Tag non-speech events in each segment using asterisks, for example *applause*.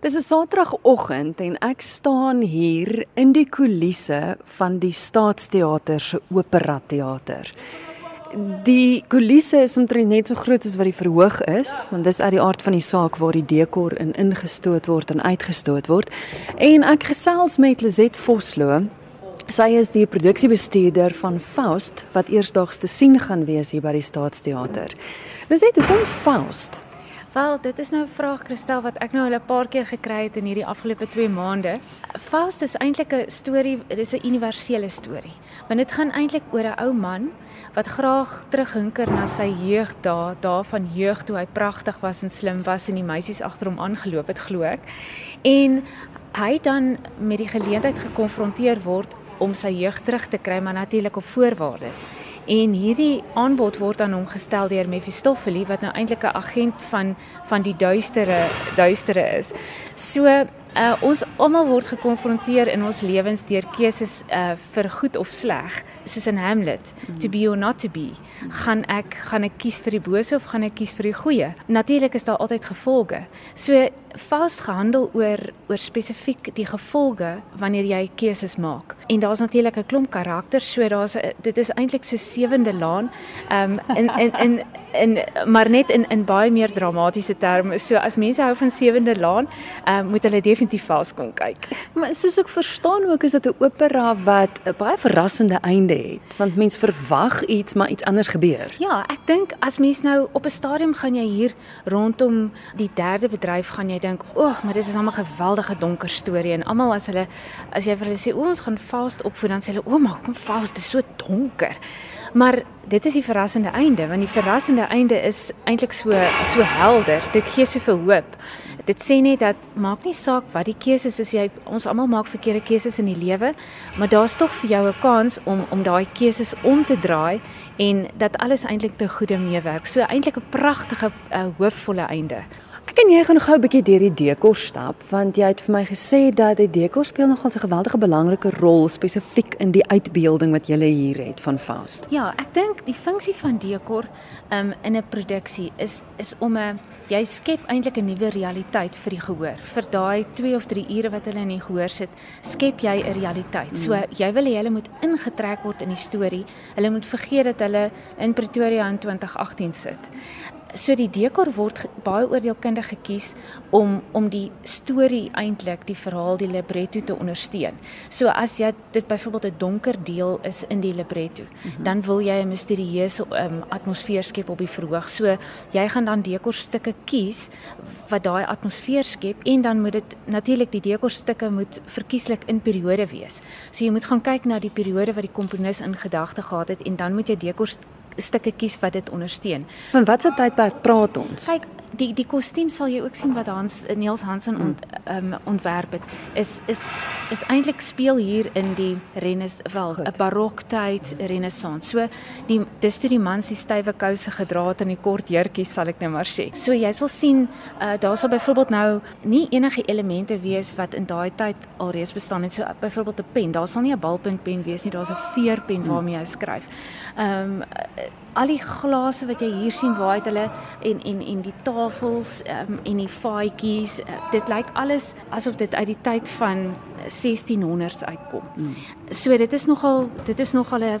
Dis 'n Saterdagoggend en ek staan hier in die kulisse van die Staatsteater se Opera Teater. Die kulisse is omtrent net so groot as wat die verhoog is, want dis uit die aard van die saak waar die dekor in ingestoot word en uitgestoot word. En ek gesels met Lizet Vosloo. Sy is die produksiebestuurder van Faust wat eersdaags te sien gaan wees hier by die Staatsteater. Lizet, hoekom Faust? Wel, dit is nou 'n vraag Christel wat ek nou al 'n paar keer gekry het in hierdie afgelope 2 maande. Faust is eintlik 'n storie, dit is 'n universele storie. Want dit gaan eintlik oor 'n ou man wat graag terughunker na sy jeug daar, daar van jeug toe hy pragtig was en slim was en die meisies agter hom aangeloop het, glo ek. En hy dan met die geleentheid gekonfronteer word om sy jeug terug te kry, maar natuurlik op voorwaardes. En hierdie aanbod word aan hom gestel deur Mephistopheles wat nou eintlik 'n agent van van die duistere duistere is. So Uh ons almal word gekonfronteer in ons lewens deur keuses uh vir goed of sleg, soos in Hamlet, mm. to be or not to be. Gaan ek gaan ek kies vir die bose of gaan ek kies vir die goeie? Natuurlik is daar altyd gevolge. So Faust gehandel oor oor spesifiek die gevolge wanneer jy keuses maak. En daar's natuurlik 'n klomp karakters, so daar's dit is eintlik so sewende laan. Ehm um, in in in in maar net in in baie meer dramatiese terme. So as mense hou van sewende laan, ehm um, moet hulle definitief Faust kom kyk. Maar soos ek verstaan ook is dit 'n opera wat 'n baie verrassende einde het, want mense verwag iets maar iets anders gebeur. Ja, ek dink as mens nou op 'n stadium gaan jy hier rondom die derde bedryf gaan jy dink, "O, oh, maar dit is 'n geweldige donker storie." En almal as hulle as jy vir hulle sê, "O, ons gaan Faust opvoer," dan sê hulle, "O, oh, maar kom Faust, dit is so donker." Maar dit is die verrassende einde, want die verrassende einde is eintlik so so helder. Dit gee soveel hoop. Dit sê net dat maak nie saak wat die keuses is jy ons almal maak verkeerde keuses in die lewe, maar daar's tog vir jou 'n kans om om daai keuses om te draai en dat alles eintlik te goeie meewerk. So eintlik 'n pragtige uh, hoopvolle einde. Ek en jy gaan gou 'n bietjie deur die dekor stap want jy het vir my gesê dat die dekor speel nogal 'n geweldige belangrike rol spesifiek in die uitbeelding wat jy hier het van Faust. Ja, ek dink die funksie van dekor um, in 'n produksie is is om 'n jy skep eintlik 'n nuwe realiteit vir die gehoor. Vir daai 2 of 3 ure wat hulle in die gehoor sit, skep jy 'n realiteit. So mm. jy wil hê hulle moet ingetrek word in die storie. Hulle moet vergeet dat hulle in Pretoria in 2018 sit so die dekor word baie oordeelkundig gekies om om die storie eintlik die verhaal die libretto te ondersteun. So as jy dit byvoorbeeld 'n donker deel is in die libretto, mm -hmm. dan wil jy 'n misterieuse um, atmosfeer skep op die verhoog. So jy gaan dan dekorstukke kies wat daai atmosfeer skep en dan moet dit natuurlik die dekorstukke moet verkieslik in periode wees. So jy moet gaan kyk na die periode wat die komponis in gedagte gehad het en dan moet jy dekor stukke kies wat dit ondersteun. Van watter tydperk praat ons? Kyk, die die kostuum sal jy ook sien wat Hans Niels Hansen ont, um, ontwerp het is is is eintlik speel hier in die rennes wel 'n baroktyd renessans. So die dis toe die mans die stywe kouse gedra het en die kort jurkies sal ek nou maar sê. So jy sal sien uh, daar sal byvoorbeeld nou nie enige elemente wees wat in daai tyd alreeds bestaan het. So uh, byvoorbeeld 'n pen, daar sal nie 'n balpuntpen wees nie, daar's 'n veerpen hmm. waarmee jy skryf. Ehm um, al die glase wat jy hier sien waar het hulle en en en die tafels um, en die faadjies uh, dit lyk alles asof dit uit die tyd van 1600s uitkom. Mm. So dit is nogal dit is nogal 'n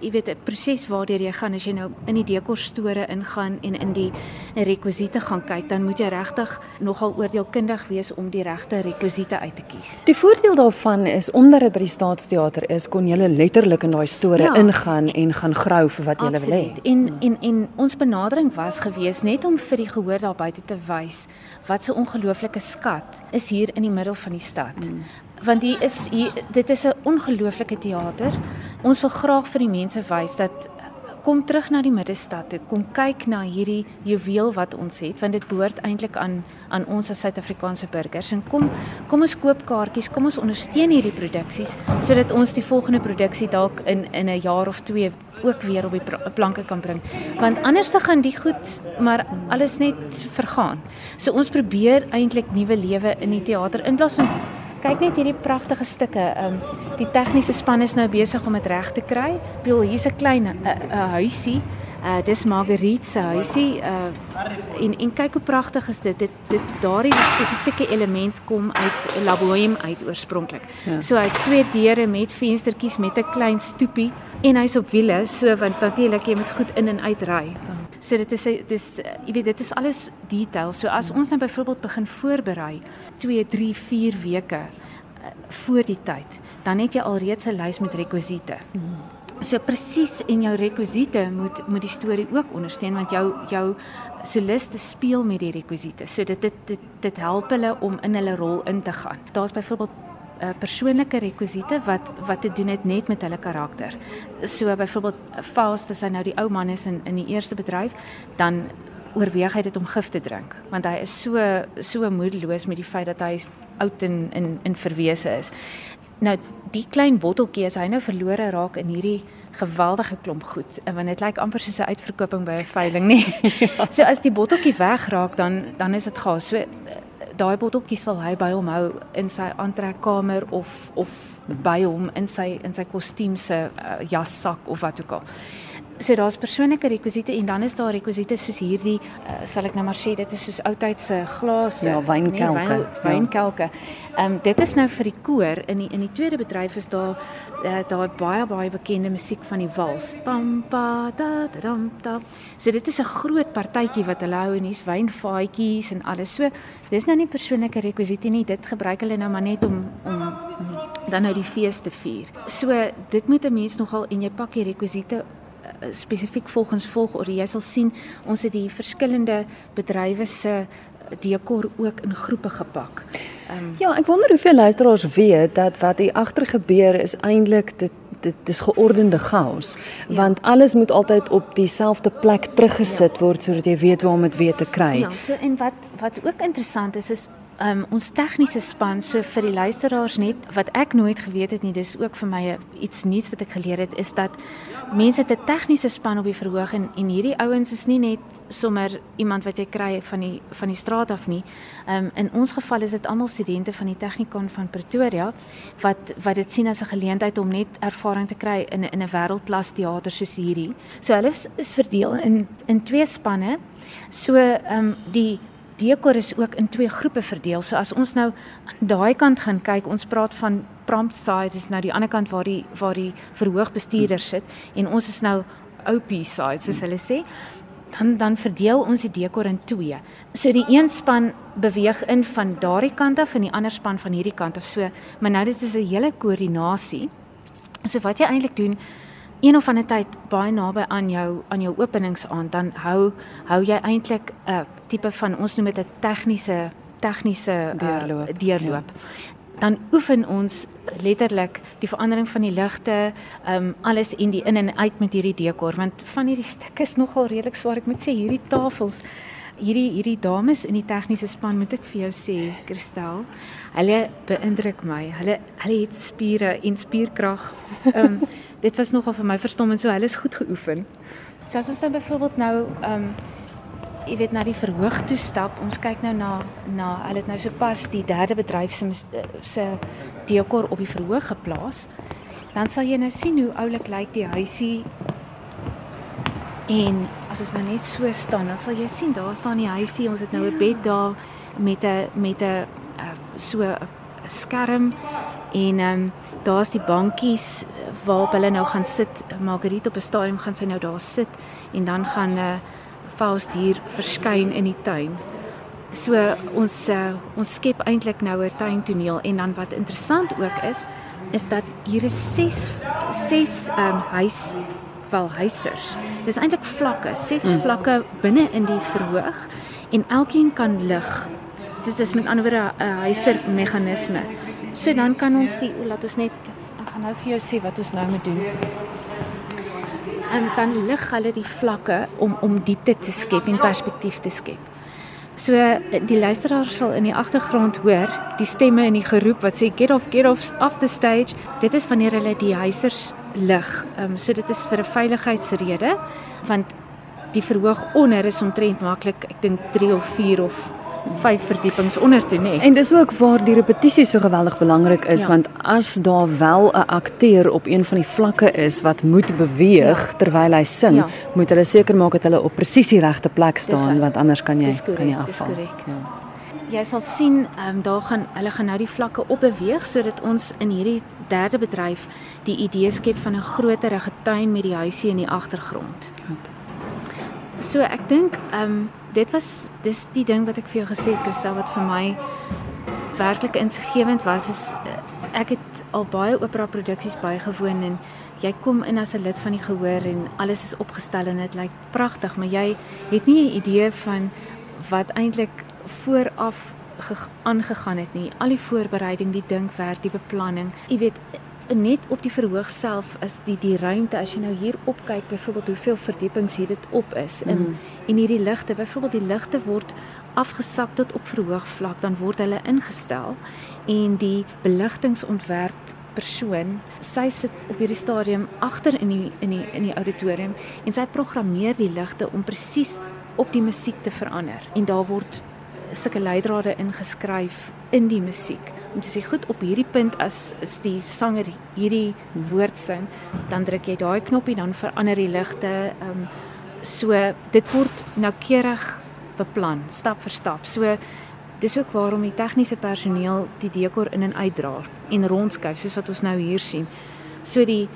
jy weet 'n proses waardeur jy gaan as jy nou in die dekorstore ingaan en in die rekwisiete gaan kyk, dan moet jy regtig nogal oordeelkundig wees om die regte rekwisiete uit te kies. Die voordeel daarvan is onder dit by die Staatsteater is kon jy letterlik in daai store ja. ingaan en gaan grou vir wat jy wil hê. En mm. en en ons benadering was gewees net om vir die gehoor daar buite te wys wat so 'n ongelooflike skat is hier in die middel van die stad. Mm want hier is hier dit is 'n ongelooflike teater. Ons wil graag vir die mense wys dat kom terug na die middestad toe, kom kyk na hierdie juweel wat ons het want dit behoort eintlik aan aan ons as Suid-Afrikaanse burgers en kom kom ons koop kaartjies, kom ons ondersteun hierdie produksies sodat ons die volgende produksie dalk in in 'n jaar of 2 ook weer op die planke kan bring. Want anders dan gaan die goed maar alles net vergaan. So ons probeer eintlik nuwe lewe in die teater in plaas van Kyk net hierdie pragtige stukke. Ehm um, die tegniese span is nou besig om dit reg te kry. Bedoel hier's 'n klein 'n uh, uh, huisie. Uh dis Marguerite se huisie. Uh En en kyk hoe pragtig is dit. Dit dit daardie spesifieke element kom uit 'n laboem uit oorspronklik. Ja. So hy het twee deure met venstertjies met 'n klein stoepie en hy's op wiele, so want natuurlik jy moet goed in en uit ry. Ja. So dit is dis jy weet dit is alles detail. So as ons nou byvoorbeeld begin voorberei 2, 3, 4 weke uh, voor die tyd, dan het jy alreeds 'n lys met rekwisiete. So presies en jou rekwisiete moet moet die storie ook ondersteun want jou jou soliste speel met die rekwisiete. So dit dit dit, dit help hulle om in hulle rol in te gaan. Daar's byvoorbeeld uh, persoonlike rekwisiete wat wat te doen het net met hulle karakter. So byvoorbeeld Faust as hy nou die ou man is in in die eerste bedryf, dan oorweeg hy dit om gif te drink want hy is so so moedeloos met die feit dat hy oud en in in verwese is. Nou die klein botteltjie as hy nou verlore raak in hierdie geweldige klomp goed want dit lyk amper soos 'n uitverkoping by 'n veiling nê. ja. *laughs* So as die botteltjie wegraak dan dan is dit gaas. So daai botteltjie sal hy by hom hou in sy aantrekkamer of of by hom in sy in sy kostuum se uh, jassak of wat ook al so daar's persoonlike rekwisiete en dan is daar rekwisiete soos hierdie uh, sal ek nou maar sê dit is soos oudtydse glase ja wynkelke. Nee, wyn, wynkelke. Ehm um, dit is nou vir die koor. In die in die tweede bedryf is daar uh, daai baie baie bekende musiek van die wals. Pam pa da dam da. So dit is 'n groot partytjie wat hulle hou en hier's wynvaatjies en alles. So dis nou nie persoonlike rekwisiete nie. Dit gebruik hulle nou maar net om om dan nou die fees te vier. So dit moet 'n mens nogal en jy pak die rekwisiete spesifiek volgens volgorde. Jy sal sien ons het die verskillende bedrywe se dekor ook in groepe gepak. Um, ja, ek wonder hoeveel luisteraars weet dat wat hier agter gebeur is eintlik dit dit is geordende chaos ja. want alles moet altyd op dieselfde plek teruggesit ja. word sodat jy weet waar om dit weer te kry. Ja, so en wat wat ook interessant is is um, ons tegniese span so vir die luisteraars net wat ek nooit geweet het nie dis ook vir my iets nuuts wat ek geleer het is dat mense het 'n tegniese span op die verhoog en en hierdie ouens is nie net sommer iemand wat jy kry van die van die straat af nie. Um, in ons geval is dit almal studente van die Technikon van Pretoria wat wat dit sien as 'n geleentheid om net ervaring te kry in in 'n wêreldklas teater soos hierdie. So hulle is, is verdeel in in twee spanne. So ehm um, die dekor is ook in twee groepe verdeel. So as ons nou aan daai kant gaan kyk, ons praat van prompt side is nou die ander kant waar die waar die verhoogbestuurder sit en ons is nou OP side soos hulle sê. Dan dan verdeel ons die dekor in twee. So die een span beweeg in van daardie kant af en die ander span van hierdie kant af. So, maar nou dit is 'n hele koördinasie. So wat jy eintlik doen een of ander tyd baie naby aan jou aan jou openingsaand dan hou hou jy eintlik 'n uh, tipe van ons noem dit 'n tegniese tegniese uh, deurloop. deurloop. Ja. Dan oefen ons letterlik die verandering van die ligte, ehm um, alles in die in en uit met hierdie dekor want van hierdie stukke is nogal redelik swaar. Ek moet sê hierdie tafels hierdie hierdie dames in die tegniese span moet ek vir jou sê, Kristel, hulle beïndruk my. Hulle hulle het spiere en spierkrag. Ehm um, dit was nogal vir my verstommend so hulle is goed geoefen. So as ons nou byvoorbeeld nou ehm um, jy weet na die verhoog toe stap, ons kyk nou na na hulle het nou sopas die derde bedryf se se dekor op die verhoog geplaas. Dan sal jy nou sien hoe oulik lyk die huisie. En as ons nou net so staan, dan sal jy sien daar staan die huisie. Ons het nou 'n bed daar met 'n met 'n uh, so 'n skerm en ehm um, daar's die bankies waarop hulle nou gaan sit. Margriet op 'n stadium gaan sy nou daar sit en dan gaan 'n uh, eh, Faust hier verskyn in die tuin. So ons uh, ons skep eintlik nou 'n tuintoneel en dan wat interessant ook is is dat hier is 6 6 ehm um, huis wel huisers. Dis eintlik vlakke, 6 mm. vlakke binne in die verhoog en elkeen kan lig. Dit is met ander woorde 'n huiser meganisme. So dan kan ons die laat ons net ek gaan nou vir jou sê wat ons nou moet doen. En dan lig hulle die vlakke om om diepte te skep en perspektief te skep. So die luisteraar sal in die agtergrond hoor die stemme in die geroep wat sê get off get off off the stage. Dit is wanneer hulle die huisers lig. Ehm um, so dit is vir 'n veiligheidsrede want die verhoog onder is omtrent maklik ek dink 3 of 4 of vyf verdiepings onder toe nê. En dis ook waar die repetisie so geweldig belangrik is ja. want as daar wel 'n akteur op een van die vlakke is wat moet beweeg ja. terwyl hy sing, ja. moet hulle seker maak dat hulle op presies die regte plek staan want anders kan jy correct, kan jy afval. Ja. Jy sal sien, ehm um, daar gaan hulle gaan nou die vlakke opbeweeg sodat ons in hierdie derde bedryf die idee skep van 'n groterige tuin met die huisie in die agtergrond. So ek dink ehm um, dit was dis die ding wat ek vir jou gesê het Christel wat vir my werklik insiggewend was is eh, ek het al baie opera produksies bygewoon en jy kom in as 'n lid van die gehoor en alles is opgestel en dit lyk pragtig maar jy het nie 'n idee van wat eintlik vooraf aangegaan het nie. Al die voorbereiding die dinkwerk die beplanning jy weet net op die verhoog self is die die ruimte as jy nou hier opkyk byvoorbeeld hoeveel verdiepings hier dit op is in mm. en hierdie ligte byvoorbeeld die ligte word afgesak tot op verhoog vlak dan word hulle ingestel en die beligtingsontwerp persoon sy sit op hierdie stadium agter in die in die in die auditorium en sy programmeer die ligte om presies op die musiek te verander en daar word sulke leidrade ingeskryf in die musiek. Om te sê goed op hierdie punt as is die sanger hierdie woord sing dan druk jy daai knoppie dan verander die ligte um, so dit word noukeurig beplan stap vir stap. So dis ook waarom die tegniese personeel die dekor in en uitdra en rondskuif soos wat ons nou hier sien. So die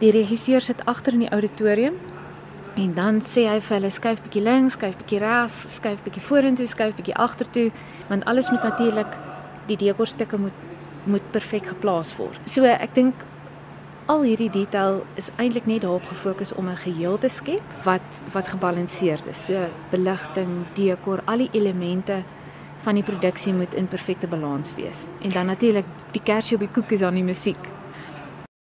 die regisseur sit agter in die auditorium en dan sê hy vir hulle skuif bietjie links skuif bietjie regs skuif bietjie vorentoe skuif bietjie agtertoe want alles moet natuurlik die dekorstukke moet moet perfek geplaas word. So ek dink al hierdie detail is eintlik net daarop gefokus om 'n geheel te skep wat wat gebalanseerd is. So beligting, dekor, al die elemente van die produksie moet in perfekte balans wees. En dan natuurlik die kersie op die koek is dan die musiek.